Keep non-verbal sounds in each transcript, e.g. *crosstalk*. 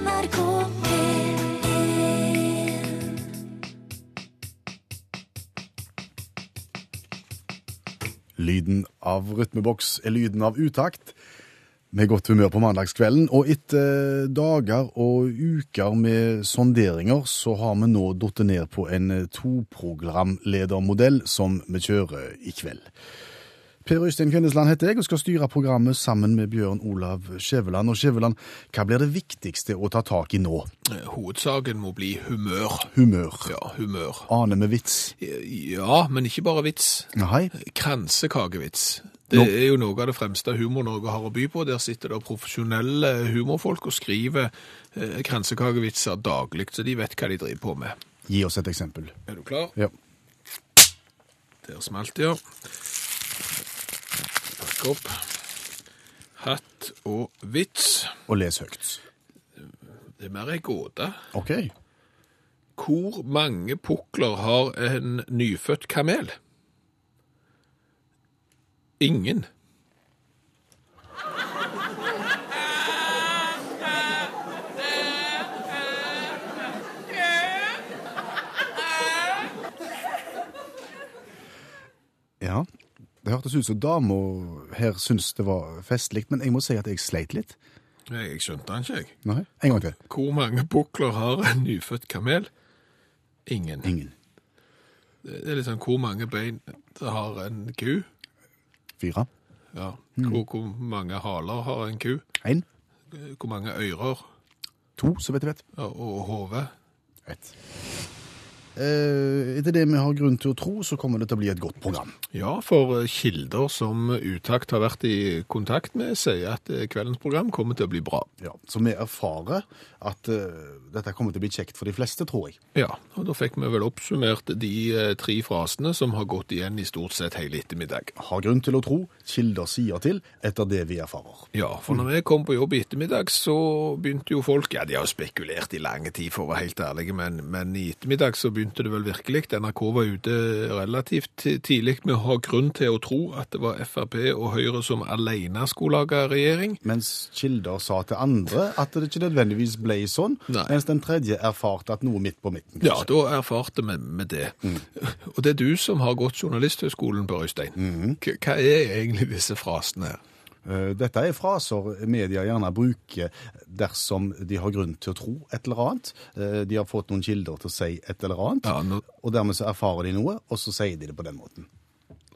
NRK P1 Lyden av rytmeboks er lyden av utakt. Med godt humør på mandagskvelden. Og etter dager og uker med sonderinger, så har vi nå datt ned på en toprogramledermodell som vi kjører i kveld. Per Øystein Kvindesland heter jeg og skal styre programmet sammen med Bjørn Olav Skjæveland. Og Skjæveland, hva blir det viktigste å ta tak i nå? Eh, Hovedsaken må bli humør. Humør. Ja, humør. Ane med vits. Ja, men ikke bare vits. Nei. Kransekakevits. Det er jo noe av det fremste Humor-Norge har å by på. Der sitter det profesjonelle humorfolk og skriver eh, kransekakevitser daglig, så de vet hva de driver på med. Gi oss et eksempel. Er du klar? Ja. Der smalt det, ja. Opp. Hatt og vits. Og les høyt. Det er mer ei gåte. OK. Hvor mange pukler har en nyfødt kamel? Ingen. Ja, det hørtes ut som dama her syntes det var festlig, men jeg må si at jeg sleit litt. Jeg skjønte den ikke, jeg. Nei, en gang til. Hvor mange bukler har en nyfødt kamel? Ingen. Ingen. Det er litt sånn hvor mange bein har en ku? Fire. Ja. Hvor, hvor mange haler har en ku? En. Hvor mange ører To, så vidt jeg vet. og og hode? Ett. Eh, etter det vi har grunn til å tro, så kommer det til å bli et godt program. Ja, for eh, kilder som Utakt har vært i kontakt med, sier at eh, kveldens program kommer til å bli bra. Ja, så vi erfarer at uh, dette kommer til å bli kjekt for de fleste, tror jeg. Ja, og da fikk vi vel oppsummert de tre frasene som har gått igjen i stort sett hele ettermiddag. Har grunn til å tro, kilder sier til, etter det vi erfarer. Ja, for når vi kom på jobb i ettermiddag, så begynte jo folk Ja, de har jo spekulert i lang tid, for å være helt ærlig, men, men i ettermiddag så begynte det vel virkelig. NRK var ute relativt tidlig med å ha grunn til å tro at det var Frp og Høyre som alene skulle lage regjering. Mens kilder sa til andre at det ikke nødvendigvis ble sånn, Nei. mens den tredje erfarte at noe midt på midten. Ja, da erfarte vi med det. *laughs* Og det er du som har gått journalisthøgskolen på Røystein. K- Hva er egentlig disse frasene her? Eh, Dette er fraser media gjerne bruker dersom de har grunn til å tro et eller annet. Eh, De har fått noen kilder til å si et eller annet, Ja, nå, og dermed så erfarer de noe, og så sier de det på den måten.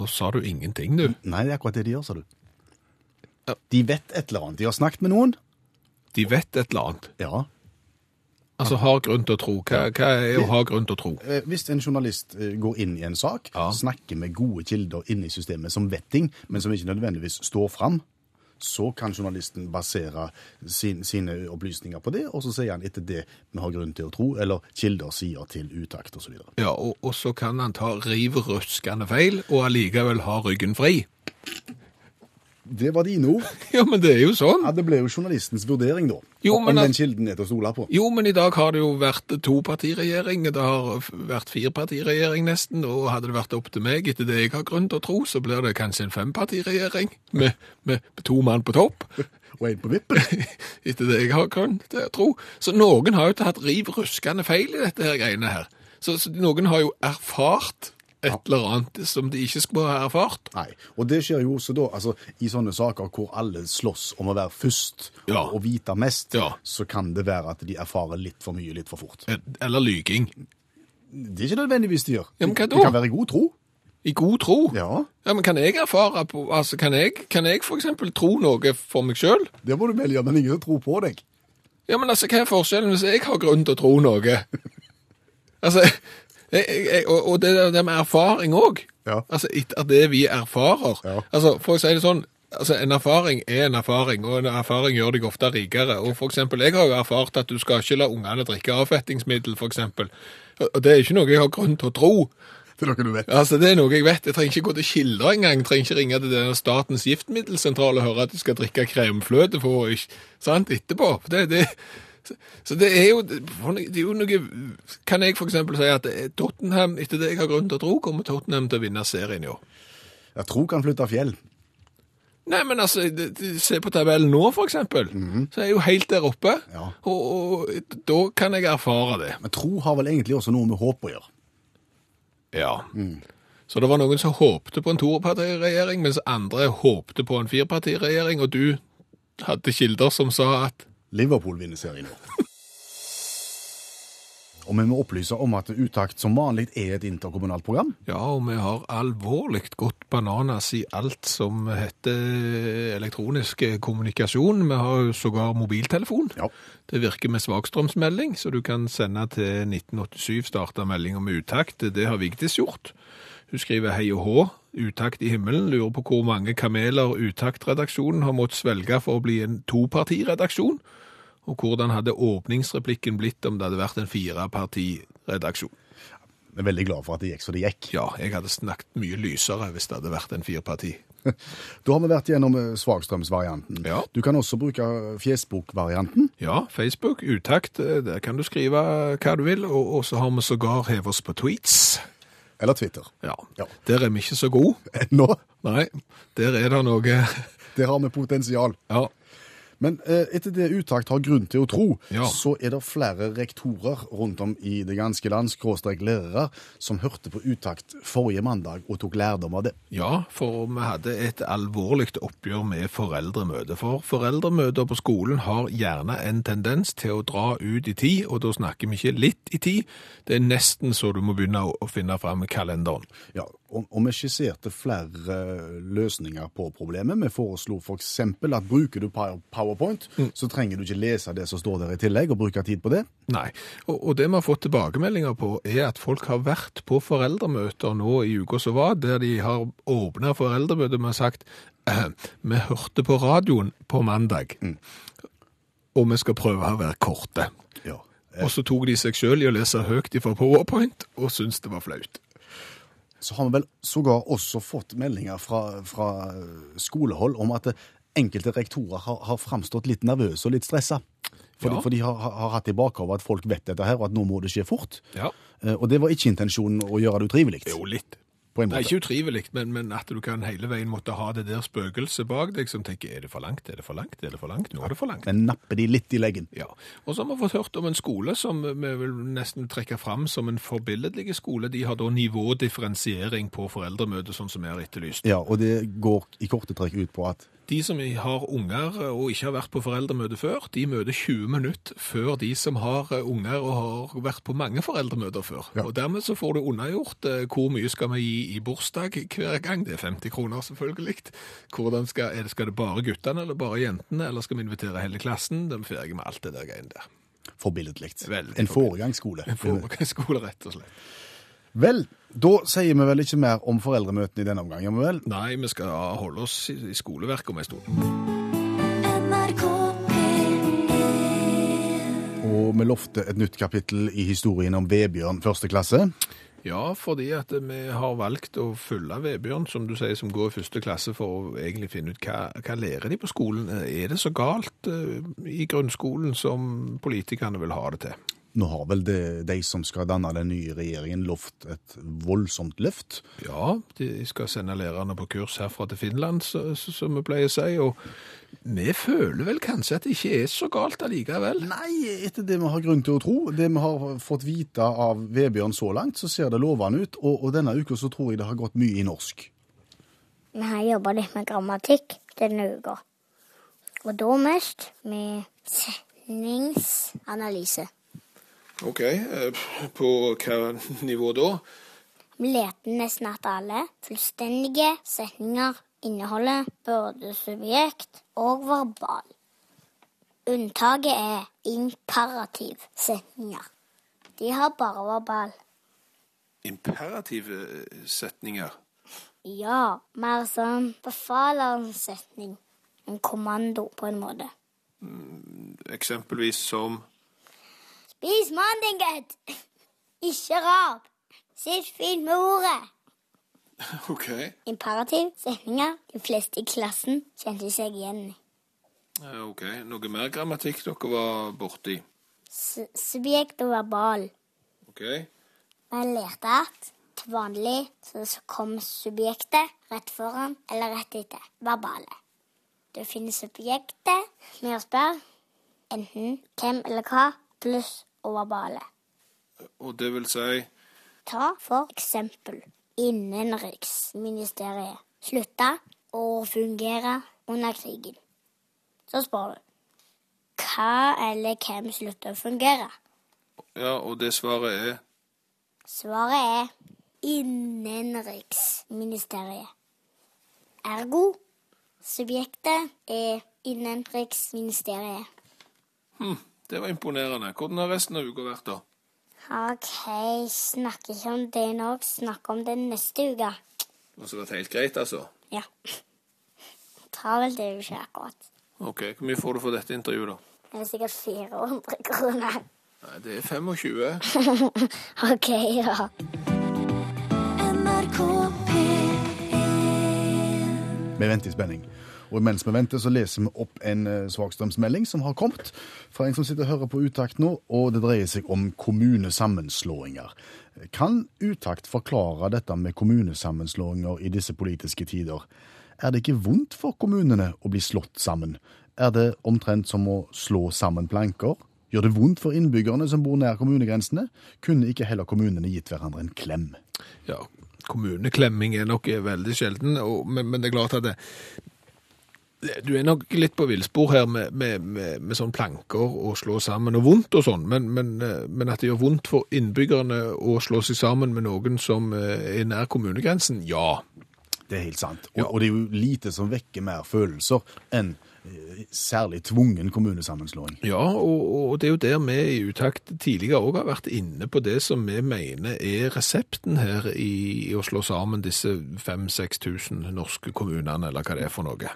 nå sa du ingenting, du. Nei, det er akkurat det de gjør, sa du. Ja. De vet et eller annet. De har snakket med noen. De vet et eller annet. Ja. Altså har grunn til å tro. Hva, hva er å ha grunn til å tro? Eh, Hvis en journalist går inn i en sak, Ja. snakker med gode kilder inne i systemet som vetting, men som ikke nødvendigvis står fram, så kan journalisten basere sin, sine opplysninger på det, og så sier han etter det vi har grunn til å tro, eller kilder sier til utakt osv. Ja, og, og så kan han ta riv ruskende feil, og allikevel ha ryggen fri. Det var dine ord. *laughs* Ja, men det er jo sånn. Ja, Det ble jo journalistens vurdering, da. Jo, men om den kilden er til å stole på. Jo, men i dag har det jo vært topartiregjering, det har vært firepartiregjering nesten, og hadde det vært opp til meg, etter det jeg har grunn til å tro, så blir det kanskje en fempartiregjering, med, med to mann på topp, *laughs* Og en på vippen. *laughs* etter det jeg har grunn til å tro. Så noen har jo tatt riv ruskende feil i dette her greiene her. Så, så noen har jo erfart et eller annet som de ikke skulle ha erfart. Nei, og det skjer jo også da, altså i sånne saker hvor alle slåss om å være først Ja. og vite mest, Ja. så kan det være at de erfarer litt for mye litt for fort. Eller lyging. Det er ikke nødvendigvis de gjør. Ja, men hva da? Det kan være i god tro. I god tro. Ja, Ja, men kan jeg erfare på, altså kan jeg, kan jeg for eksempel tro noe for meg selv? det må du vel gjøre, men ingen tror på deg. Ja, men altså, hva er forskjellen hvis jeg har grunn til å tro noe? *laughs* Altså, og, og det, det med erfaring også. Ja. Altså, etter det vi erfarer. Ja. Altså, for å si det sånn, altså, en erfaring er en erfaring, og en erfaring gjør deg ofte rikere. Og for eksempel, jeg har jo erfart at du skal ikke la ungene drikke avfettingsmiddel, eksempel. Og og det er ikke noe jeg har grunn til å tro. Det er noe du vet. Altså, det er noe jeg vet. Jeg trenger ikke gå til kilder engang. Jeg trenger ikke ringe til denne Statens giftmiddelsentral og høre at de skal drikke kremfløte for ikke, sant, etterpå. Det, det, så- det er jo, det er jo noe Kan jeg eksempel si at Tottenham, etter det jeg har grunn til å tro, kommer Tottenham til å vinne serien i år? Jeg tror kan flytte fjell. Nei, men altså, se på tabellen nå, for eksempel. Så er jeg jo helt der oppe. Ja. Og, og da kan jeg erfare det. Men tro har vel egentlig også noe med håp å gjøre. Ja. Så det var noen som håpte på en topartiregjering, mens andre håpte på en firepartiregjering, og du hadde kilder som sa at Liverpool vinner serien nå. Og vi må opplyse om at Utakt som vanlig er et interkommunalt program. ja, og vi har alvorlig gått bananas i alt som heter elektronisk kommunikasjon. Vi har jo sågar mobiltelefon. Ja. Det virker med svakstrømsmelding, så du kan sende til 1987 starta meldinger med utakt. Det har Vigdis gjort. Hun skriver hei og hå, utakt i himmelen, lurer på hvor mange kameler utaktredaksjonen har måttet svelge for å bli en topartiredaksjon, og hvordan hadde åpningsreplikken blitt om det hadde vært en firepartiredaksjon. Vi er veldig glad for at det gikk så det gikk. Ja, jeg hadde snakket mye lysere hvis det hadde vært en fireparti. *laughs* Da har vi vært gjennom eh, svakstrømsvarianten. Ja. Du kan også bruke fjesbok-varianten. Ja, Facebook, utakt, eh, der kan du skrive hva du vil, og så har vi sågar hevet oss på tweets. Eller Twitter. Ja, Ja. der er vi ikke så gode. *laughs* Ennå? Nei, der er det noe *laughs* der har vi potensial. Ja, Men eh, etter det Utakt har grunn til å tro, Ja. så er det flere rektorer rundt om i det ganske land, skråstrek lærere, som hørte på Utakt forrige mandag og tok lærdom av det. ja, for vi hadde et alvorlig oppgjør med foreldremøte. For foreldremøter på skolen har gjerne en tendens til å dra ut i tid, og da snakker vi ikke litt i tid. Det er nesten så du må begynne å finne fram kalenderen. Ja, og, og vi skisserte flere eh, løsninger på problemet. Vi foreslo f.eks. at bruker du PowerPoint, PowerPoint, så trenger du ikke lese det som står der i tillegg, og bruke tid på det. Nei, og, og det vi har fått tilbakemeldinger på er at folk har vært på foreldremøter nå i uka som var, der de har åpnet foreldremøter med sagt vi hørte på radioen på mandag, og vi skal prøve å være korte. Ja. Og så tok de seg selv i å lese høyt fra PowerPoint, og syntes det var flaut. Så har vi vel sågar også fått meldinger fra, fra skolehold om at enkelte rektorer har, har framstått litt nervøse og litt stressa. For, Ja. for de har, har hatt i bakhodet at folk vet dette her, og at nå må det skje fort. Ja, Eh, Og det var ikke intensjonen å gjøre det utrivelig. jo litt. På en Det er ikke utrivelig, men, men at du kan hele veien måtte ha det der spøkelset bak deg som tenker, er det for langt, er det for langt, er det for langt, nå er det for langt. Men napper de litt i leggen. Ja, og så har vi fått hørt om en skole som vi vil nesten trekke fram som en forbilledlig skole. De har da nivådifferensiering på foreldremøtet, sånn som vi har etterlyst. Ja, og det går i korte trekk ut på at De som har unger og ikke har vært på foreldremøte før, de møter 20 minutter før de som har unger og har vært på mange foreldremøter før. Ja. Og dermed så får du unnagjort eh, hvor mye skal vi gi i bursdag hver gang. Det er 50 kroner selvfølgelig. Hvordan skal, er det, skal det bare guttene eller bare jentene, eller skal vi invitere hele klassen? De er ferdige med alt det der greiene der. forbilledlig. En foregangsskole. En foregangsskole, rett og slett. Vel, da sier vi vel ikke mer om foreldremøtene i denne omgang, gjør vi vel? Nei, vi skal holde oss i i skoleverket om en stund. NRK P1 Og vi lovte et nytt kapittel i historien om Vebjørn første klasse. Ja, fordi at vi har valgt å følge Vebjørn, som du sier, som går i første klasse, for å egentlig finne ut hva, hva lærer de på skolen. Er det så galt eh, i grunnskolen som politikerne vil ha det til? Nå har vel de, de som skal danne den nye regjeringen, lovt et voldsomt løft. Ja, de skal sende lærerne på kurs herfra til Finland, så- så- som vi pleier å si, og vi føler vel kanskje at det ikke er så galt allikevel. Nei, etter det vi har grunn til å tro, det vi har fått vite av Vebjørn så langt, så ser det lovende ut, og, og denne uka så tror jeg det har gått mye i norsk. Vi har jobba litt med grammatikk denne uka. Og da mest med setningsanalyse. Ok, eh, på hva nivå da? Vi leter nesten etter alle fullstendige setninger inneholder både subjekt og verbal. Unntaket er imperativsetninger. De har bare verbal. Imperative eh, setninger. Ja, mer sånn befalerens setning. En kommando, på en måte. Eksempelvis som Spis mannen din! Ikke rap! Sitt fint med ordet! *laughs* Ok. Imperativ setninger de fleste i klassen kjente seg igjen i. Ok, noe mer grammatikk dere var borti? S subjekt og verbal. Ok. Vi lærte at til vanlig så kom subjektet rett foran eller rett etter verbale. Du finner subjektet med å spørre enten hvem eller hva pluss ovarbale. Og det vil si Ta for eksempel Innenriksministeriet slutta å fungere under krigen. Så spør du hva eller hvem slutta å fungere? Ja, og det svaret er Svaret er Innenriksministeriet. Ergo subjektet er Innenriksministeriet. Hm, det var imponerende. Hvordan har resten av uka vært, da? OK, snakk ikke om det nå, Snakk om det neste uke. Det har vært helt greit, altså? Ja. Travelt er jo ikke akkurat. OK, hvor mye får du for dette intervjuet, da? Det er sikkert 400 kroner. Nei, det er 25. *laughs* OK, da. NRK P1 Vi venter i spenning. Og mens vi venter, så leser vi opp en eh, svakstrømsmelding som har kommet fra en som sitter og hører på Utakt nå, og det dreier seg om kommunesammenslåinger. Kan Utakt forklare dette med kommunesammenslåinger i disse politiske tider? Er det ikke vondt for kommunene å bli slått sammen? Er det omtrent som å slå sammen planker? Gjør det vondt for innbyggerne som bor nær kommunegrensene? Kunne ikke heller kommunene gitt hverandre en klem? Ja, kommuneklemming er nok veldig sjelden, men det er klart at det, du er nok litt på villspor her med, med, med, med sånn planker og slå sammen og vondt og sånn, men, men, eh, men at det gjør vondt for innbyggerne å slå seg sammen med noen som eh, er nær kommunegrensen, ja. Det er helt sant. Og, Ja. og det er jo lite som vekker mer følelser enn eh, særlig tvungen kommunesammenslåing. Ja, og, og det er jo der vi i Utakt tidligere òg har vært inne på det som vi mener er resepten her i, i å slå sammen disse 5000-6000 norske kommunene, eller hva det er for noe.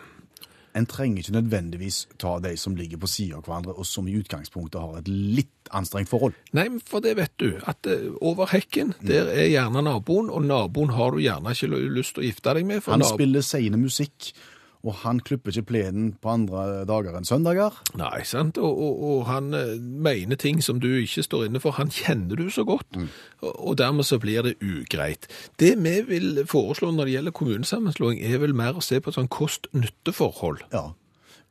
En trenger ikke nødvendigvis ta de som ligger på siden av hverandre, og som i utgangspunktet har et litt anstrengt forhold. Nei, for det vet du, at eh, over hekken, der er gjerne naboen, og naboen har du gjerne ikke lyst til å gifte deg med. Han spiller seine musikk, og han klipper ikke plenen på andre dager enn søndager. Nei, sant, og, og, og han eh, mener ting som du ikke står inne for. Han kjenner du så godt, og, og dermed så blir det ugreit. Det vi vil foreslå når det gjelder kommunesammenslåing, er vel mer å se på et sånn kost-nytte-forhold. Ja.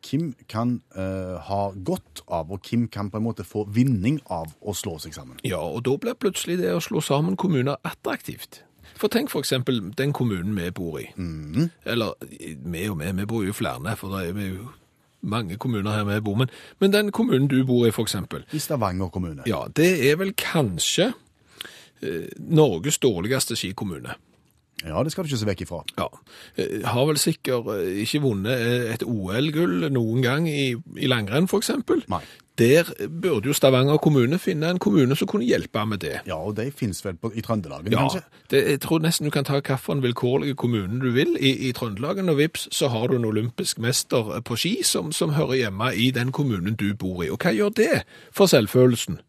Hvem kan uh, ha godt av, og hvem kan på en måte få vinning av å slå seg sammen. Ja, og da blir plutselig det å slå sammen kommuner attraktivt. For tenk eksempel den kommunen vi bor i. Eller vi og vi, vi bor jo i flere, for det er vi jo mange kommuner her vi bor. Men, men den kommunen du bor i, eksempel. I Stavanger kommune. Ja, det er vel kanskje eh, Norges dårligste skikommune. Ja, det skal du ikke se vekk ifra. Ja. Eh, Har vel sikkert eh, ikke vunnet eh, et OL-gull noen gang i, i langrenn. Nei. Der burde jo Stavanger kommune finne en kommune som kunne hjelpe med det. Ja, og de finnes vel på, i Trøndelagen, Ja, kanskje? det, jeg tror nesten du kan ta hvilken vilkårlig kommune du vil i, i Trøndelagen, og vips, så har du en olympisk mester på ski som, som hører hjemme i den kommunen du bor i. Og hva gjør det for selvfølelsen?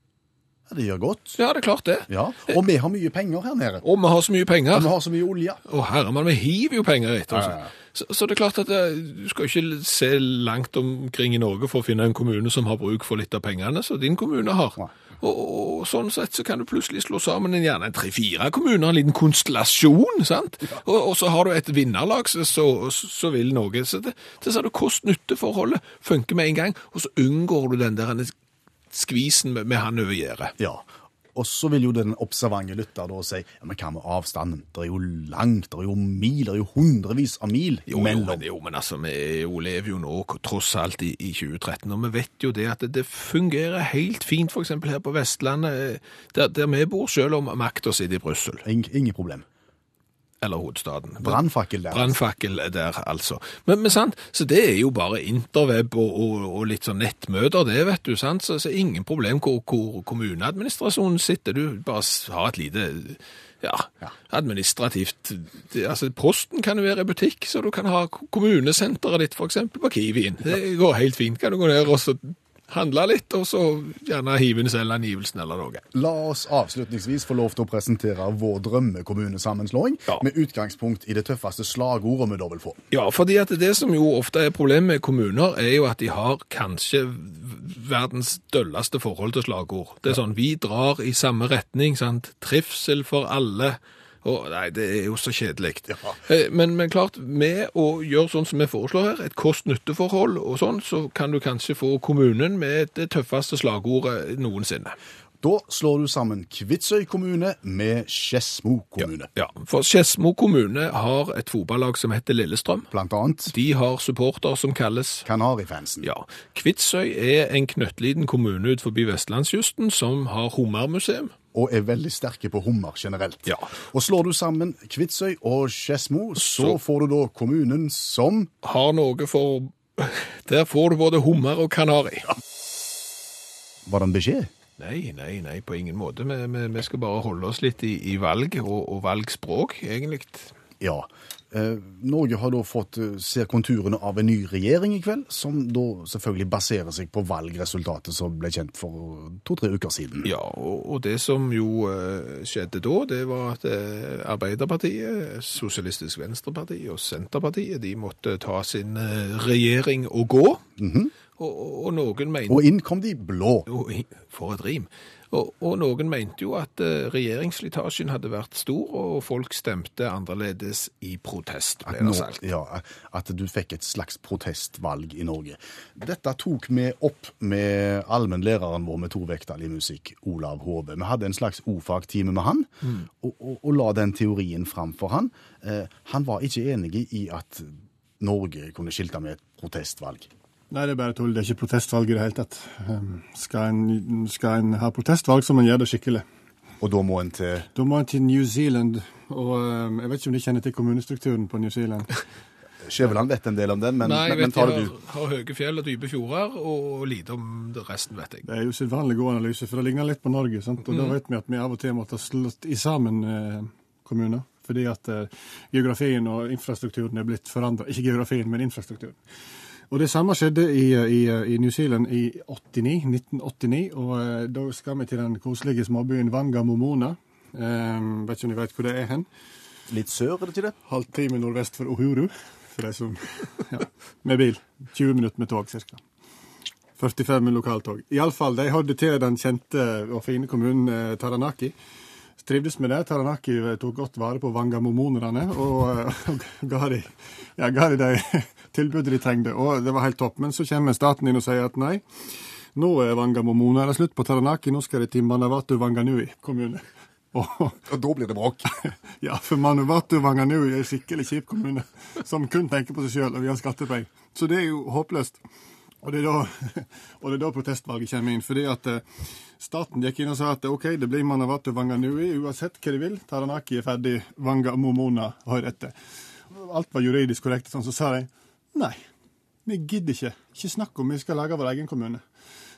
Ja, det gjør godt. Ja, det er klart det. Ja, og vi har mye penger her nede. Og vi har så mye penger. Og vi har så mye olje. Å herremann, vi hiver jo penger etter oss. Ja, ja. Så, så det er klart at eh, du skal ikke se langt omkring i Norge for å finne en kommune som har bruk for litt av pengene, som din kommune har. Og, og, sånn sett så kan du plutselig slå sammen en, gjerne tre-fire kommuner, en liten konstellasjon, sant? Og, og så har du et vinnerlag så, så, så vil noe. Så det, det ser du kost-nytte-forholdet funker med en gang, og så unngår du den der skvisen med, med han over gjerdet. Ja. Og så vil jo den observante lytter da si ja, men hva med avstanden? Det er jo langt, det er jo mil, det er jo hundrevis av mil Jo, jo, mellom. men, jo, men altså, vi jo, lever jo nå tross alt i, i 2013, og vi vet jo det at det, det fungerer helt fint, eksempel her på Vestlandet, eh, der, der vi bor, selv om makta sitter i Brussel, ingen problem. Eller hovedstaden. Brannfakkel der. Brannfakkel der, altså. Men, men sant, så det er jo bare interweb og, og, og litt sånn nettmøter, det vet du, sant? Så, så ingen problem hvor, hvor kommuneadministrasjonen sitter. Du bare har et lite, ja, administrativt, det, altså posten kan jo være i butikk, så du kan ha kommunesenteret ditt eksempel på Kiwien. Det går helt fint. Kan du gå ned og så handle litt, og så gjerne hive inn selvangivelsen eller noe. La oss avslutningsvis få lov til å presentere vår drømmekommunesammenslåing, Ja. med utgangspunkt i det tøffeste slagordet vi da vil få. Ja, fordi at det som jo ofte er problemet med kommuner, er jo at de har kanskje verdens dølleste forhold til slagord. Det er sånn, vi drar i samme retning, sant? Trivsel for alle, Å, nei, det er jo så kjedelig. Ja. Men, men klart, med å gjøre sånn som vi foreslår her, et kost-nytteforhold og sånn, så kan du kanskje få kommunen med det tøffeste slagordet noensinne. Da slår du sammen Kvitsøy kommune med Skedsmo kommune, Ja, for Skedsmo kommune har et fotballag som heter Lillestrøm. blant annet De har supporter som kalles Kanarifansen. Ja, Kvitsøy er en knøttliten kommune ut forbi vestlandskysten som har hummermuseum. Og er veldig sterke på hummer generelt. Ja. Og slår du sammen Kvitsøy og Skedsmo, så, Så- får du da kommunen som Har noe for Der får du både hummer og kanari. Var det en beskjed? Nei, nei, nei, på ingen måte. Vi, vi, vi skal bare holde oss litt i, i valg og, og valgspråk, egentlig. Ja. Eh, Norge har da fått eh, se konturene av en ny regjering i kveld, som da selvfølgelig baserer seg på valgresultatet som ble kjent for to-tre uker siden. Ja, og, det som jo eh, skjedde da, det var at Arbeiderpartiet, Sosialistisk Venstreparti og Senterpartiet, de måtte ta sin regjering og gå. og, og, og noen mener Og inn kom de blå. For et rim. Og, og noen mente jo at eh, regjeringsslitasjen hadde vært stor, og folk stemte annerledes i protest, ble det sagt. ja, at du fikk et slags protestvalg i Norge. Dette tok vi opp med allmennlæreren vår med tovektig musikk, Olav Hove. Vi hadde en slags ordfagtime med han, og, og, og la den teorien fram for han. Eh, han var ikke enig i at Norge kunne skilte med et protestvalg. Nei, det er bare tull. Det er ikke protestvalg i det hele tatt. Um, Skal en, skal en ha protestvalg, så må en gjøre det skikkelig. Og da må en til Da må en til New Zealand, og um, jeg vet ikke om de kjenner til kommunestrukturen på New Zealand. Skjæveland vet en del om den, men, Nei, men, men tar det du. har, jeg har høye fjell og dype fjorder, og lite om det resten, vet jeg. Det er jo sedvanlig god analyse, for det ligner litt på Norge. sant? Og da vet vi at vi av og til måtte ha slått i sammen eh, kommuner. Fordi at eh, geografien og infrastrukturen er blitt forandra. Ikke geografien, men infrastrukturen. Og det samme skjedde i, i, i New Zealand i 89, 1989. Og eh, da skal vi til den koselige småbyen Vangamomona. Eh, vet ikke om dere vet hvor det er hen? Litt sør, er det til det? Halvtime nordvest for Uhuru. For de som *laughs* ja, Med bil. 20 minutter med tog, ca. 45 med lokaltog. Iallfall, de hadde til den kjente og fine kommunen eh, Taranaki. Trivdes med det. Taranaki eh, tok godt vare på wangamomonerne og, eh, *laughs* og ga de ja, ga de, de *laughs* tilbudet de trengte. Og det var helt topp. Men så kommer staten inn og sier at nei, nå er vangamomona det er slutt på Taranaki, nå skal de til Manawatu Wanganui kommune. *laughs* Og Og da blir det bråk. ja, for Manawatu Wanganui er en skikkelig kjip kommune, som kun tenker på seg sjøl og vil ha skattepenger. Så det er jo håpløst. Og det da, *laughs* og det er da protestvalget kommer inn. fordi at eh, staten gikk inn og sa at OK, det blir Manawatu Wanganui uansett hva de vil. Taranaki er ferdig, Wanga Momona har etter. Alt var juridisk korrekt, sånn, så sa de nei, vi gidder ikke. Ikke snakk om vi skal lage vår egen kommune.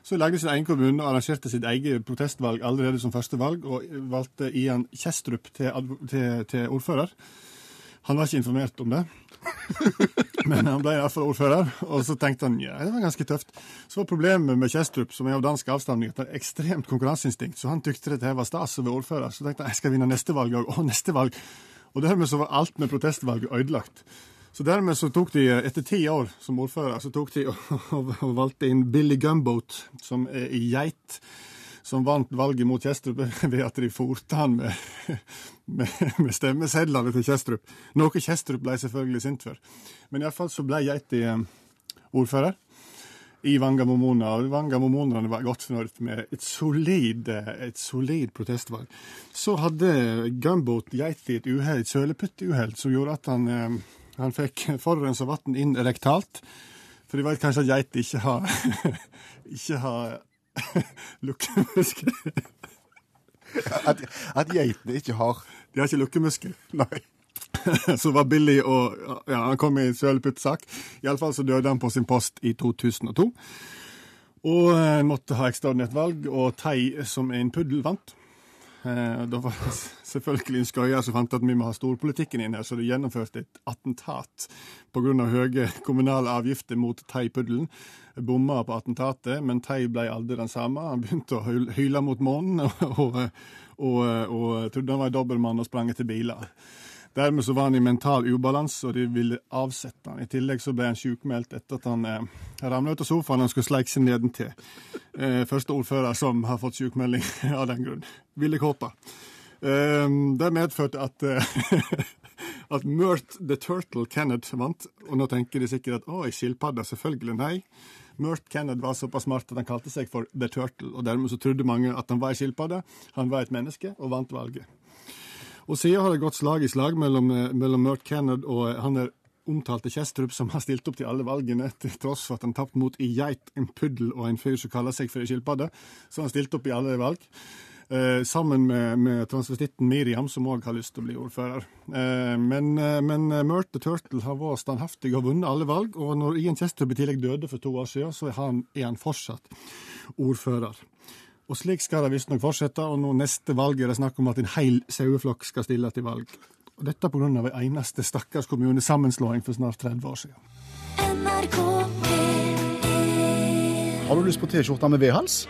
Så lagde sin egen kommune og arrangerte sitt eget protestvalg allerede som første valg, og valgte Ian Kjestrup til, til, til ordfører. Han var ikke informert om det, *laughs* men han ble iallfall ordfører. Og så tenkte han ja, det var ganske tøft. Så var problemet med Kjestrup, som er av dansk avstamning, at han har ekstremt konkurranseinstinkt, så han tykte dette var stas å være ordfører. Så tenkte han jeg skal vinne neste valg òg. og neste valg! Og dermed så var alt med protestvalget ødelagt. Så dermed så tok de, etter ti år som ordfører, så tok de og, og, og valgte inn Billy Gumboat, som er i Geit, som vant valget mot Kjestrup *laughs* ved at de forte han med, *laughs* med, med stemmesedlene til Kjestrup. Noe Kjestrup ble selvfølgelig sint for. Men iallfall så ble Geiti eh, ordfører i Vanga Momona, og Vanga Vangamomonerne var godt fornøyd med et solid, eh, et solid protestvalg. Så hadde Gumboat Geiti et uhell, et søleputtuhell, som gjorde at han, eh, han fikk forurensa vann inn rektalt. For de vet kanskje at geiter ikke har *laughs* ikke har *laughs* lukkemuskel. At, at geitene ikke har De har ikke lukkemuskel. Nei. *laughs* Så var billig og Ja, han kom i en søleputtsak. Iallfall så døde han på sin post i 2002. Og en måtte ha ekstraordinært valg, og Tei, som er en puddel, vant. Eh, Da var det selvfølgelig en skøyer som fant at vi må ha storpolitikken inn her, så det gjennomførte et attentat pga. høye kommunale avgifter mot Tei-puddelen. Bomma på attentatet, men Tei ble aldri den samme. Han begynte å hyle mot månen *laughs* og, og, og, og trodde han var dobbeltmann og sprang etter biler. Dermed så var han i mental ubalanse, og de ville avsette han. I tillegg så ble han sjukmeldt etter at han eh, ramla ut av sofaen og skulle sleike seg nedentil. Eh, første ordfører som har fått sjukmelding *laughs* av den grunn. Ville Kåpa. Eh, det medførte at eh, *laughs* at Murt the Turtle Kenneth vant. Og nå tenker de sikkert at å, ei skilpadde, selvfølgelig. Nei. Murt Kenneth var såpass smart at han kalte seg for The Turtle, og dermed så trodde mange at han var ei skilpadde. Han var et menneske, og vant valget. Og siden har det gått slag i slag mellom, eh, mellom Murt Kennard og han der omtalte Kjestrup, som har stilt opp til alle valgene, til tross for at han tapte mot ei geit, en puddel og en fyr som kaller seg for ei skilpadde. Så han stilte opp i alle valg. Eh, sammen med, med transvestitten Miriam, som òg har lyst til å bli ordfører. Eh, men, eh, men Murt the Turtle har vært standhaftig og vunnet alle valg, og når Ian Kjestrup i tillegg døde for to år siden, så er han, er han fortsatt ordfører. Og slik skal det visstnok fortsette, og nå neste valg er det snakk om at en hel saueflokk skal stille til valg. Og dette pga. en eneste stakkars kommunesammenslåing for snart 30 år siden. NRK Har du lyst på T-skjorte med V-hals?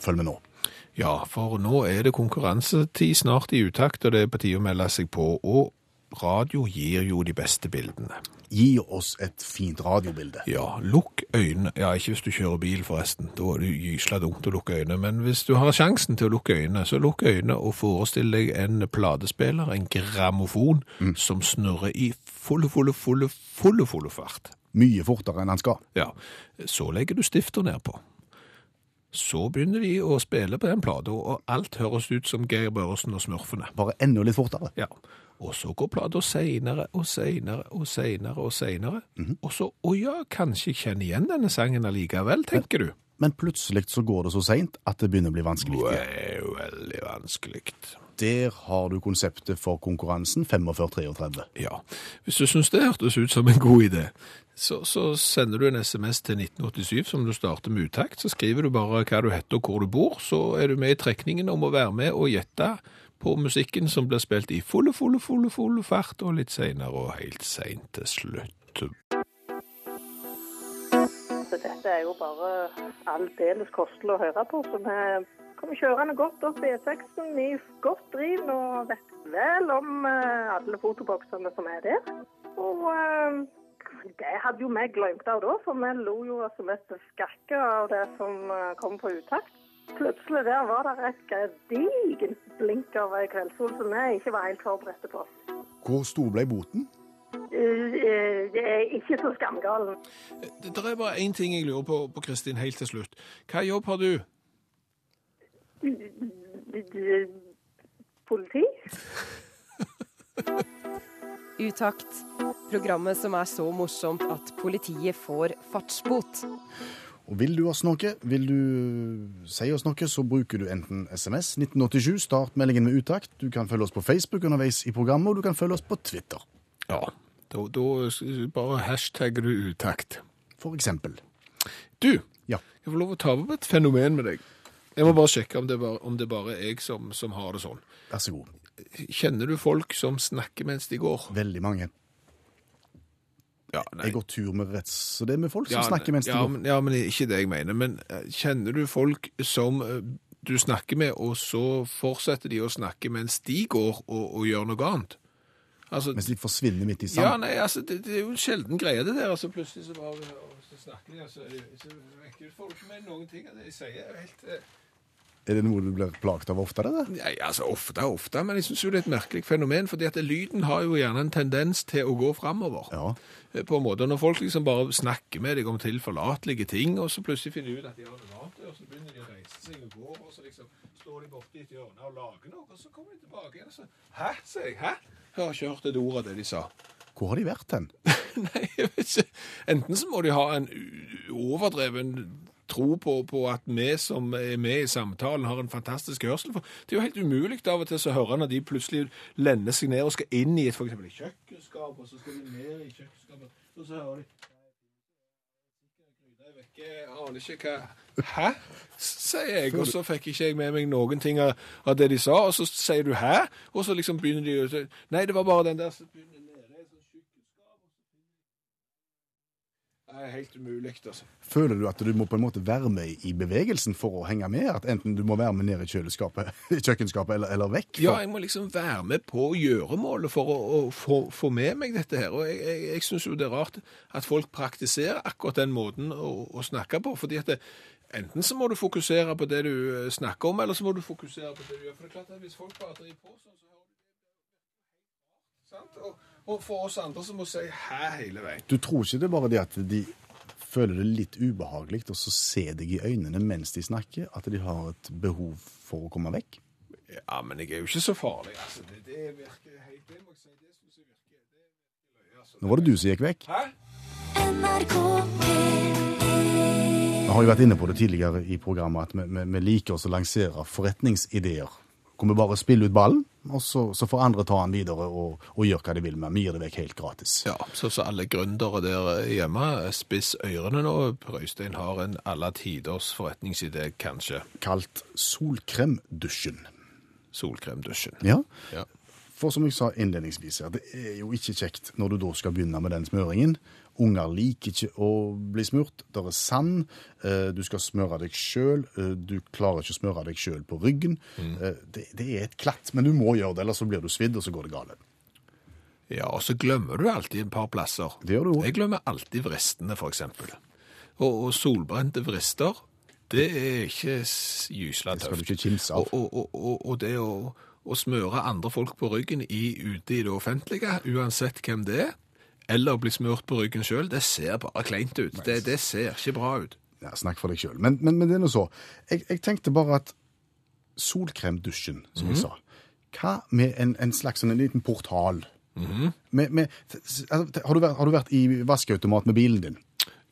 Følg med nå. Ja, for nå er det konkurransetid snart i utakt, og det er på tide å melde seg på. Og radio gir jo de beste bildene. Gi oss et fint radiobilde. Ja, lukk øynene. Ja, ikke hvis du kjører bil, forresten. Da er det gysla dumt å lukke øynene. Men hvis du har sjansen til å lukke øynene, så lukk øynene og forestill deg en platespiller, en grammofon, mm. som snurrer i fulle, fulle, fulle, fulle, fulle fart. Mye fortere enn han skal. Ja. Så legger du stifter nedpå. Så begynner de å spille på den plata, og alt høres ut som Geir Børresen og Smurfene. Bare enda litt fortere. Ja. Og så går plata seinere og seinere og seinere og seinere. Mm -hmm. Og så Å ja, kanskje jeg kjenner igjen denne sangen allikevel, tenker men, du. Men plutselig så går det så seint at det begynner å bli vanskelig. Det er veldig vanskelig. Der har du konseptet for konkurransen 45-33. Ja. Hvis du syns det hørtes ut som en god idé, så, så, sender du en SMS til 1987 som du starter med utakt. Så skriver du bare hva du heter og hvor du bor. Så er du med i trekningen om å være med og gjette på musikken som blir spilt i fulle, fulle, fulle, fulle fart, og litt seinere og helt seint til slutt. Så dette er jo bare aldeles kostelig å høre på. Så vi kommer kjørende godt opp i E6-en i godt driv og vet vel om eh, alle fotoboksene som er der. Og eh, det hadde jo vi glemt av da, for vi lo jo som mest skakke av det som eh, kom på utakt. Plutselig der var det et gedigent blink av ei kveldssol som vi ikke var helt forberedte på. Hvor stor ble boten? Det er ikke så skamgalen. Det, det er bare én ting jeg lurer på, på Kristin, helt til slutt. Hva jobb har du? Politi. *laughs* Utakt. Programmet som er så morsomt at politiet får fartsbot. Og Vil du oss noe, vil du si oss noe, så bruker du enten SMS 1987, start meldingen med utakt. Du kan følge oss på Facebook underveis i programmet, og du kan følge oss på Twitter. Ja, da, da bare hashtagger du utakt. For eksempel. Du, ja. jeg får lov å ta opp et fenomen med deg. Jeg må bare sjekke om det, bare, om det bare er jeg som, som har det sånn. Vær så god. Kjenner du folk som snakker mens de går? Veldig mange. Ja, jeg går tur med retts, så det er med folk som ja, snakker mens ja, de går. Men, ja, men ikke det jeg mener. Men eh, kjenner du folk som eh, du snakker med, og så fortsetter de å snakke mens de går og, og gjør noe annet? Altså, mens de forsvinner midt i sanden? Ja, nei, altså, det, det, er jo en sjelden greie, det der. altså Plutselig så bare så snakker de, og så vekker folk med noen ting det de sier. helt... Er det noe du blir plaget av ofte? det? Nei, altså Ofte og ofte, men jeg syns det er et merkelig fenomen. fordi at lyden har jo gjerne en tendens til å gå framover. Ja. Eh, på en måte, Når folk liksom bare snakker med deg om tilforlatelige ting, og så plutselig finner de ut at de har noe annet, og så begynner de å reise seg og gå, og så liksom står de borti et hjørne og lager noe, og så kommer de tilbake igjen og så Hæ, sier jeg. Hæ? Jeg har ikke hørt et ord av det de sa. Hvor har de vært hen? *laughs* Nei, jeg vet ikke. Enten så må de ha en overdreven tro på, på, at vi som er med i samtalen, har en fantastisk hørsel. For det er jo helt umulig av og til å høre når de plutselig lender seg ned og skal inn i et eksempel, kjøkkenskap, og så skal de ned i kjøkkenskapet, og så hører de jeg aner ikke hva Hæ? sier jeg, og så fikk ikke jeg med meg noen ting av, av det de sa. Og så sier du 'hæ', og så liksom begynner de å Nei, det var bare den der så begynner Det er helt umulig. altså. Føler du at du må på en måte være med i bevegelsen for å henge med? At enten du må være med ned i kjøleskapet, *laughs* kjøkkenskapet eller, eller vekk? For... Ja, jeg må liksom være med på gjøremålet for å, å få, få, med meg dette her. Og jeg, jeg, jeg syns jo det er rart at folk praktiserer akkurat den måten å, å snakke på. fordi at det, enten så må du fokusere på det du eh, snakker om, eller så må du fokusere på det du gjør. For det er klart at hvis folk bare driver på sånn, så hører du det. Sant? Og, og for oss andre så må si hæ hele veien. Du tror ikke det er bare det at de føler det litt ubehagelig og så ser deg i øynene mens de snakker, at de har et behov for å komme vekk? Ja, men jeg er jo ikke så farlig. Altså, det, det virker helt Det må jeg si. Det syns jeg virker det løye, altså. Nå var det du som gikk vekk. Hæ? NRK Vi har jo vært inne på det tidligere i programmet at vi, vi, vi liker oss å lansere forretningsideer. Hvor vi bare spiller ut ballen, og så, så får andre ta den videre og, og gjøre hva de vil med den. Vi gir det vekk helt gratis. Ja, så, så alle gründere der hjemme, spiss ørene nå. Røystein har en alle tiders forretningsidé, kanskje. Kalt solkremdusjen. Solkremdusjen. Ja, Ja. For som jeg sa innledningsvis her, det er jo ikke kjekt når du da skal begynne med den smøringen. Unger liker ikke å bli smurt. Det er sand. eh, Du skal smøre deg sjøl. Du klarer ikke å smøre deg sjøl på ryggen. Mm. Det, det er et klatt, men du må gjøre det, ellers så blir du svidd, og så går det galt. Ja, og så glemmer du alltid et par plasser. Det gjør du også. Jeg glemmer alltid vristene, eksempel. Og, og solbrente vrister, det er ikke gysla tøft. Det skal du ikke kimse av. Og, og, og, og det å, å smøre andre folk på ryggen i, ute i det offentlige, uansett hvem det er, eller bli smurt på ryggen sjøl, det ser bare kleint ut. Det, det ser ikke bra ut. Ja, snakk for deg sjøl. Men, men, men det er nå så. Jeg, jeg tenkte bare at solkremdusjen, som jeg sa Hva med en, en slags sånn en liten portal? med, med, altså, har, du vært, har du vært i vaskeautomat med bilen din?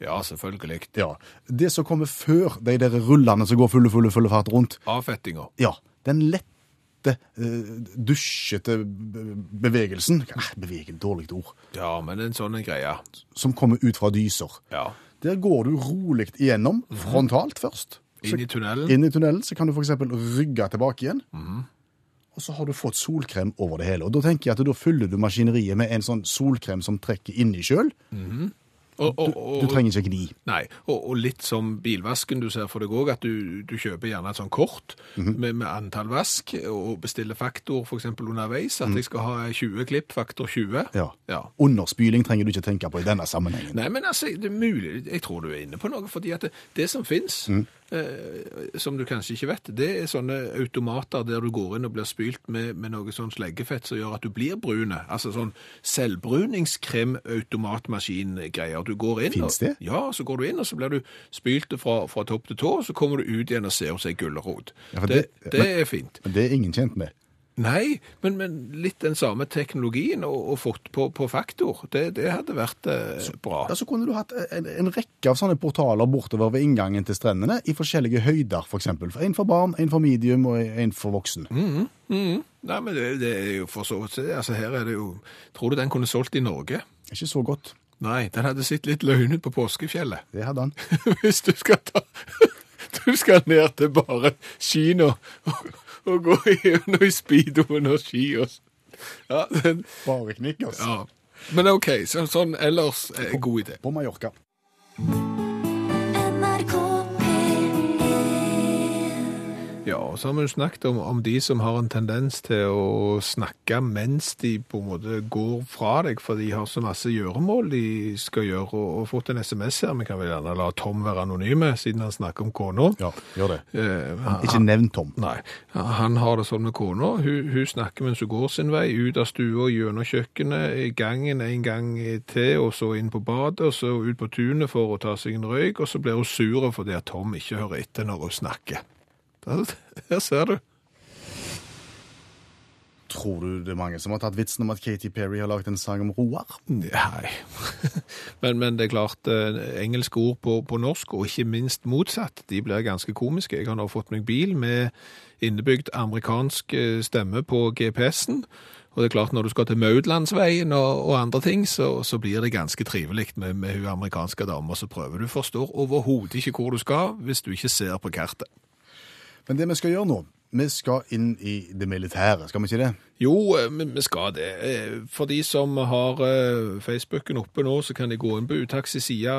Ja, selvfølgelig. Ja. Det som kommer før de der rullene som går fulle, fulle, fulle fart rundt, Avfettinger. ja, den lette, eh, dusjete be- bevegelsen ah, dårlig ord. Ja, men en sånn greie. Som kommer ut fra dyser. Ja. Der går du rolig igjennom, frontalt først. Så- Inn i tunnelen. Inn i tunnelen så kan du f.eks. rygge tilbake igjen. Og så har du fått solkrem over det hele. Og Da tenker jeg at da fyller du maskineriet med en sånn solkrem som trekker inni sjøl. Og, og, Du, og, du trenger ikke gni. Nei, og, litt som bilvasken du ser for deg òg, at du, du kjøper gjerne et sånn kort Mhm. med, med antall vask, og bestiller faktor f.eks. underveis, at jeg skal ha 20 klipp, faktor 20. Ja. Ja. Underspyling trenger du ikke tenke på i denne sammenhengen. Nei, men altså, det er mulig, jeg tror du er inne på noe, fordi at det, det som finnes, Mhm. Eh, som du kanskje ikke vet, det er sånne automater der du går inn og blir spylt med, med noe sånn sleggefett som gjør at du blir brune. Altså sånn selvbruningskrem-automatmaskin-greier. Du går inn. Finnes og- det? Ja, så går du inn, og så blir du spylt fra, fra topp til tå, og så kommer du ut igjen og ser hos ei gulrot. Ja, det, det- det er fint. Men det er ingen kjent med. Nei, men, men litt den samme teknologien og, og fått på, på faktor, det, det hadde vært eh, bra. Ja, Så kunne du hatt en, en rekke av sånne portaler bortover ved inngangen til strendene, i forskjellige høyder, f.eks. En for barn, en for medium og en for voksen. Mm, mm, mm. Nei, men det, det er jo for så vidt. Altså, her er det jo Tror du den kunne solgt i Norge? Ikke så godt. Nei, den hadde sett litt løgn ut på påskefjellet. Det hadde han. *laughs* Hvis du skal ta *laughs* Du skal ned til bare Kina og, og gå gjennom i speedoen og ski og Ja, den, Bare knikkers. ja. Men OK, så, sånn ellers er god idé. På Mallorca. Ja, og så har vi jo snakket om, om de som har en tendens til å snakke mens de på en måte går fra deg, for de har så masse gjøremål de skal gjøre, og, og fått en SMS her. Vi kan vel gjerne la Tom være anonyme, siden han snakker om kona. Ja, gjør det. Eh, han- Ikke nevn Tom. Nei, han har det sånn med kona. Hun, hun snakker mens hun går sin vei, ut av stua, gjennom kjøkkenet, i gangen en gang til, og så inn på badet, og så ut på tunet for å ta seg en røyk, og så blir hun sur fordi at Tom ikke hører etter når hun snakker. Der, her ser du. Tror du det er mange som har tatt vitsen om at Katy Perry har laget en sang om Roar? Nei. *laughs* men, men det er klart, eh, engelske ord på, på norsk, og ikke minst motsatt, de blir ganske komiske. Jeg har nå fått meg bil med innebygd amerikansk eh, stemme på GPS-en. Og det er klart, når du skal til Maudlandsveien og, og andre ting, så, så blir det ganske trivelig med, med hun amerikanske dama som prøver. Du forstår overhodet ikke hvor du skal hvis du ikke ser på kartet. Men det vi skal gjøre nå, vi skal inn i det militære, skal vi ikke det? Jo, eh, vi skal det. Eh, For de som har eh, Facebooken oppe nå, så kan de gå inn på Utaxi side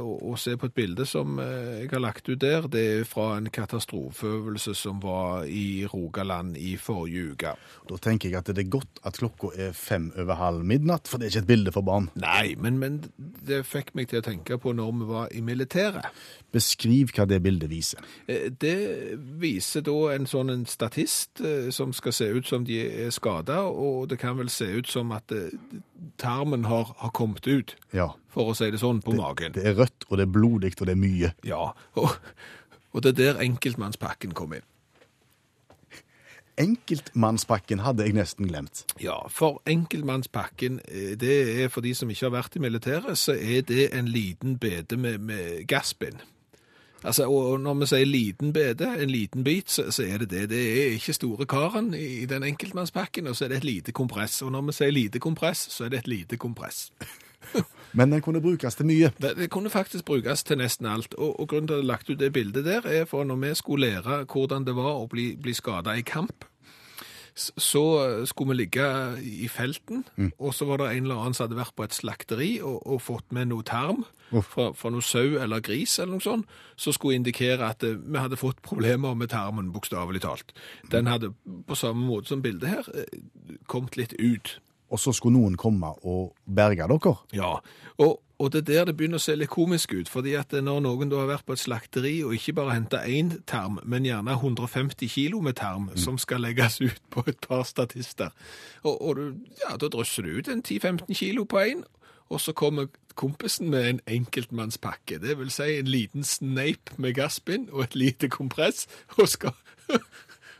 og se på et bilde som jeg har lagt ut der. Det er fra en katastrofeøvelse som var i Rogaland i forrige uke. Da tenker jeg at det er godt at klokka er fem over halv midnatt, for det er ikke et bilde for barn. Nei, men, men det fikk meg til å tenke på når vi var i militæret. Beskriv hva det bildet viser. Det viser da en sånn en statist som skal se ut som de er skada, og det kan vel se ut som at eh, tarmen har, har kommet ut, Ja, for å si det sånn, på magen. det er rødt, og det er blodig, og det er mye. Ja, og, og det er der enkeltmannspakken kom inn. Enkeltmannspakken hadde jeg nesten glemt. Ja, for enkeltmannspakken, eh, det er for de som ikke har vært i militæret, så er det en liten bede med, med gassbind. Altså, og når vi sier liten bede, en liten bit, så, så er det det. Det er ikke store karen i, den enkeltmannspakken, og så er det et lite kompress. Og når vi sier lite kompress, så er det et lite kompress. *laughs* Men den kunne brukes til mye. Det, det kunne faktisk brukes til nesten alt. Og, og grunnen til at jeg har lagt ut det bildet der, er for når vi skulle lære hvordan det var å bli, bli skada i kamp, så skulle vi ligge i felten, og så var det en eller annen som hadde vært på et slakteri og, og fått med noe tarm fra, fra noe sau eller gris eller noe sånt, som skulle indikere at eh, vi hadde fått problemer med tarmen, bokstavelig talt. Den hadde, på samme måte som bildet her, eh, kommet litt ut. Og så skulle noen komme og berge dere. Ja, og, og det er der det begynner å se litt komisk ut, fordi at når noen da har vært på et slakteri og ikke bare hentet én tarm, men gjerne 150 kilo med tarm som skal legges ut på et par statister, og, og du, ja, da drysser du ut en 10-15 kilo på én, og så kommer kompisen med en enkeltmannspakke, det vil si en liten sneip med gassbind og et lite kompress, og skal...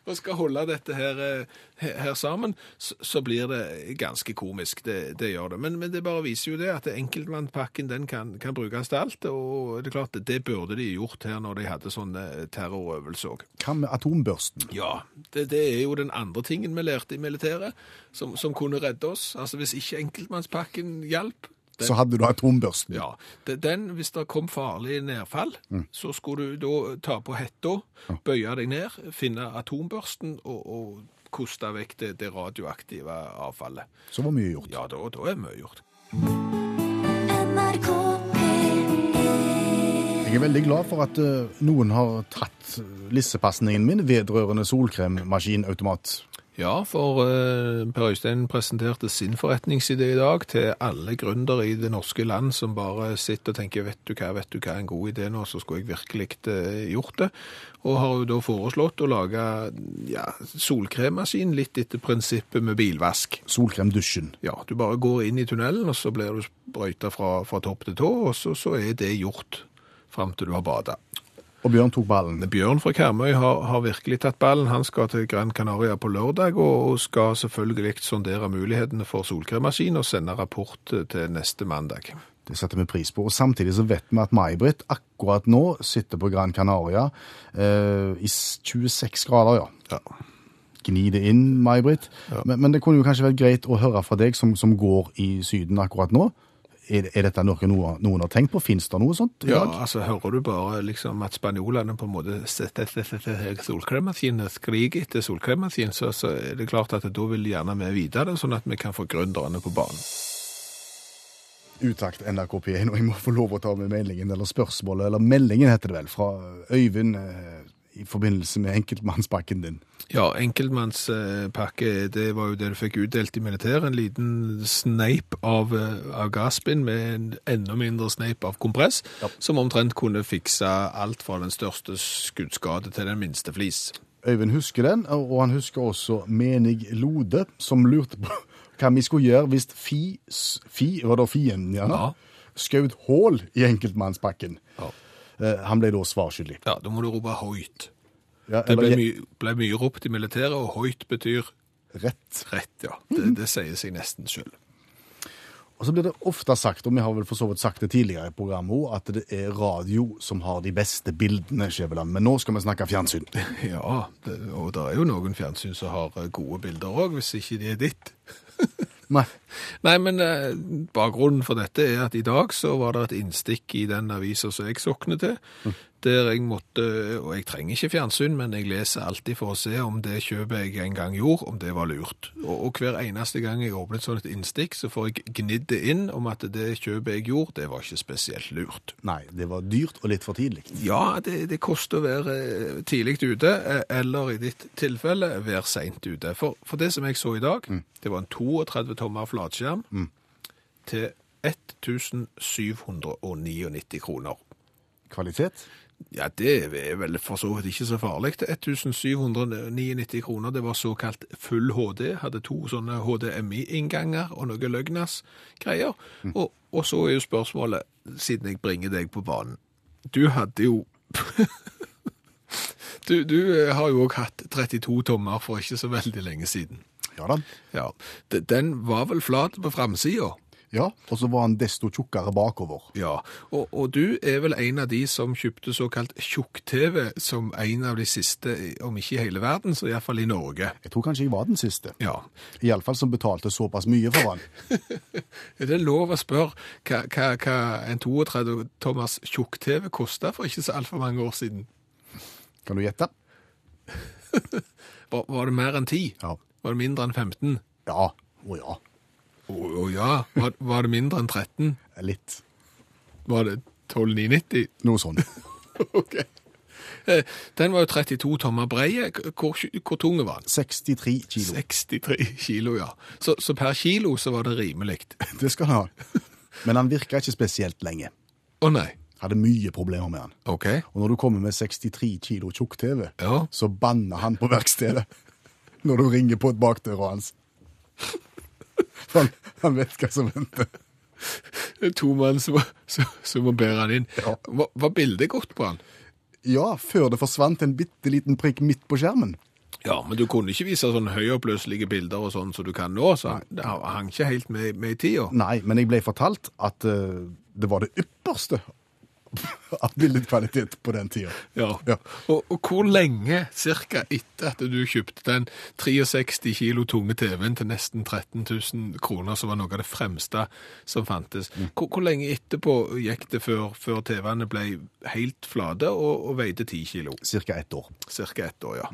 og skal holde dette her, eh, her, her sammen, så, så blir det ganske komisk. Det, det gjør det. Men, men det bare viser jo det at enkeltmannpakken den kan, kan brukes til alt. Og det er klart, det burde de gjort her når de hadde sånne terrorøvelser òg. Hva med atombørsten? Ja, det, det er jo den andre tingen vi lærte i militæret, som, som kunne redde oss. Altså Hvis ikke enkeltmannspakken hjalp, Så hadde du atombørsten. ja, den, hvis det kom farlig nedfall, så skulle du da ta på hetta, bøye deg ned, finne atombørsten og, og koste vekk det, det radioaktive avfallet. Så var mye gjort. Ja, da, da er mye gjort. NRK Jeg er veldig glad for at eh, noen har tatt lissepasningen min vedrørende solkremmaskinautomat. Ja, for eh, Per Øystein presenterte sin forretningsidé i dag til alle gründere i det norske land som bare sitter og tenker vet du hva, vet du hva en god idé nå, så skulle jeg virkelig eh, gjort det. Og har jo da foreslått å lage ja, solkremmaskin litt etter prinsippet med bilvask. Solkremdusjen. Ja, du bare går inn i tunnelen, og så blir du sprøyta fra, fra topp til tå, og så, så er det gjort fram til du har bada. Og Bjørn tok ballen. Bjørn fra Karmøy har, har virkelig tatt ballen. Han skal til Gran Canaria på lørdag, og skal selvfølgelig sondere mulighetene for solkremmaskin og sende rapport til neste mandag. Det setter vi pris på. Og Samtidig så vet vi at May-Britt akkurat nå sitter på Gran Canaria eh, i 26 grader, ja. Ja. Gni det inn, May-Britt. Men, men det kunne jo kanskje vært greit å høre fra deg som, som går i Syden akkurat nå. Er, er dette noe noen, noen har tenkt på? Fins det noe sånt i Ja, dag? altså hører du bare liksom at spanjolene på en måte solkremmaskin, skriker etter solkremmaskin, så, så er det klart at da vil gjerne vi vite det, sånn at vi kan få gründerne på banen. Utakt NRK P1, og jeg må få lov å ta med meldingen, eller spørsmålet, eller meldingen heter det vel, fra Øyvind eh, i forbindelse med enkeltmannspakken din. Ja, enkeltmannspakke, det var jo det du fikk utdelt i militæret. En liten sneip av, eh, av gasspinn med en enda mindre sneip av kompress, som omtrent kunne fikse alt fra den største skuddskade til den minste flis. Øyvind husker den, og han husker også Menig Lode, som lurte på hva vi skulle gjøre hvis Fi, fi var da fienden, ja, Ja. skjøt hull i enkeltmannspakken. Ja. Eh, Han ble da svarskyldig. Ja, da må du rope høyt. Ja, Det ble, my, ble mye ropt i militæret, og høyt betyr rett. rett, ja. Det, det sier seg nesten selv. Og så blir det ofte sagt, og vi har vel for så vidt sagt det tidligere i programmet også, at det er radio som har de beste bildene, Skjæveland. Men nå skal vi snakke fjernsyn. *laughs* Ja, det, og det er jo noen fjernsyn som har eh, gode bilder òg, hvis ikke de er ditt. Nei. Nei, men eh, bakgrunnen for dette er at i dag så var det et innstikk i den avisa som jeg sokner til, der jeg måtte, og jeg trenger ikke fjernsyn, men jeg leser alltid for å se om det kjøpet jeg en gang gjorde, om det var lurt. Og, og hver eneste gang jeg åpner et sånt innstikk, så får jeg gnidd det inn om at det kjøpet jeg gjorde, det var ikke spesielt lurt. Nei, det var dyrt og litt for tidlig. Ja, det, det koster å være eh, tidlig ute, eh, eller i ditt tilfelle være sent ute. For, for det som jeg så i dag, det var en 32 tommer flatskjerm til 1799 kroner. Kvalitet? Ja, det er vel for så vidt ikke så farlig. Det er 1799 kroner. Det var såkalt full HD. Hadde to sånne HDMI-innganger og noe løgnas-greier. Og, og så er jo spørsmålet, siden jeg bringer deg på banen Du hadde jo *laughs* Du, du eh, har jo òg hatt 32 tommer for ikke så veldig lenge siden. Ja da. Ja, Den var vel flat på framsida? Ja, og så var han desto tjukkere bakover. Ja, og, og du er vel en av de som kjøpte såkalt tjukk-TV som en av de siste, om ikke i hele verden, så iallfall i Norge. Jeg tror kanskje jeg var den siste. Ja. Iallfall som betalte såpass mye for han. *laughs* Er det lov å spørre hva, hva, hva en 32 tommers tjukk-TV kosta for ikke så altfor mange år siden? Kan du gjette? *laughs* Var, var det mer enn 10? Ja. Var det mindre enn 15? Ja. Å ja. Å oh, ja. Var, var det mindre enn 13? Litt. Var det 12,990? Noe sånt. *laughs* Ok. Eh, Den var jo 32 tommer breie. Hvor, hvor tung var den? 63 kilo. 63 kilo, ja. Så, så per kilo så var det rimelig. *laughs* Det skal han ha. Men han virka ikke spesielt lenge. Å nei. Hadde mye problemer med han. OK. Og når du kommer med 63 kilo tjukk-TV, Ja. så banner han på verkstedet *laughs* når du ringer på et bakdøra hans. *laughs* Han, han vet hva som venter. Det er to mann som, som, som må bære han inn. Ja. Var, var bildet godt på han? Ja, før det forsvant en bitte liten prikk midt på skjermen. Ja, men du kunne ikke vise sånne høyoppløselige bilder og sånn som du kan nå, så det hang ikke helt med, med i tida. Nei, men jeg ble fortalt at uh, det var det ypperste *laughs* av billedkvalitet på den tida. Ja. Ja. Og, og hvor lenge, cirka etter at du kjøpte den 63 kilo tunge TV-en til nesten 13 000 kroner, som var noe av det fremste som fantes, hvor, hvor lenge etterpå gikk det før, før TV-ene ble helt flate og, og veide 10 kilo? Cirka ett år. Cirka ett år, ja.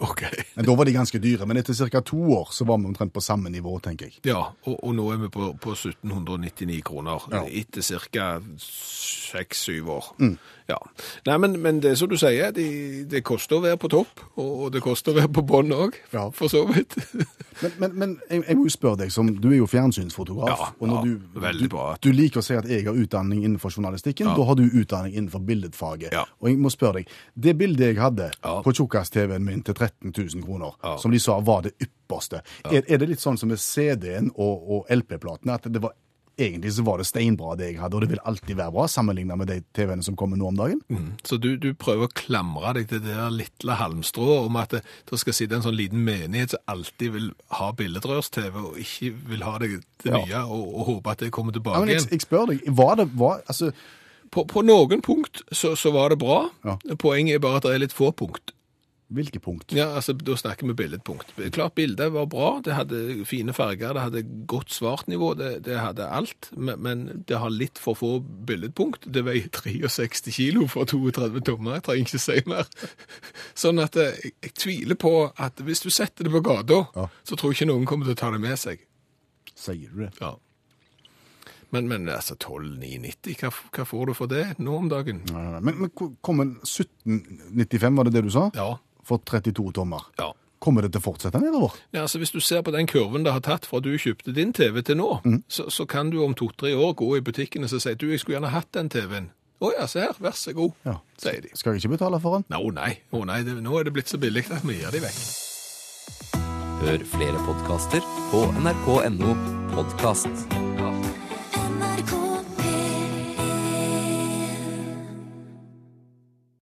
Ok. Men da var de ganske dyre. Men etter ca. to år så var vi omtrent på samme nivå, tenker jeg. Ja, og, og nå er vi på, på 1799 kroner, Ja. etter ca. 6-7 år. Ja. Nei, men, men det som du sier, det, det koster å være på topp, og, det koster å være på bånn òg, Ja. for så vidt. *laughs* Men, men, men jeg, jeg må jo spørre deg, som du er jo fjernsynsfotograf. Ja, og når du, veldig bra. Du liker å si at jeg har utdanning innenfor journalistikken. Da har du utdanning innenfor billedfaget. Ja. Og jeg må spørre deg, det bildet jeg hadde på tjukkas-TV-en min til 13 000 kroner, som de sa var det ypperste, er, er det litt sånn som med CD-en og, og LP-platene, at det var Egentlig så var det steinbra det jeg hadde, og det vil alltid være bra sammenlignet med de TV-ene som kommer nå om dagen. Så du, du prøver å klamre deg til det der lille halmstrået om at det, det skal sitte en sånn liten menighet som alltid vil ha billedrørs-TV, og ikke vil ha det, det Ja. nye, og, og håpe at det kommer Ja, tilbake men jeg, jeg spør deg, var det var, altså, På, på noen punkt så, så var det bra. Ja. Poenget er bare at det er litt få punkt. Hvilke punkt? Ja, altså, Da snakker vi billedpunkt. Klart bildet var bra, det hadde fine farger, det hadde godt svartnivå, det, det hadde alt, men, men det har litt for få billedpunkt. Det veier 63 kilo for 32 tommer, jeg trenger ikke si mer. Sånn at eh, jeg, jeg tviler på at hvis du setter det på gata, Ja. så tror jeg ikke noen kommer til å ta det med seg. Sier du det? Ja. Men, men altså, 12,990, hva, hva får du for det nå om dagen? Nei, nei, nei. Men, men kommer 1795, var det det du sa? Ja. For 32 tommer. Ja. Kommer det til å fortsette nedover? Ja, altså Hvis du ser på den kurven det har tatt fra du kjøpte din TV til nå, så, så kan du om to-tre år gå i butikken og så si du, jeg skulle gjerne hatt den TV-en. Å ja, se her, vær så god, Ja. sier de. Skal jeg ikke betale for den? Nå, nei, å nei, det, nå er det blitt så billig at vi gir de vekk. Hør flere podkaster på nrk.no podkast.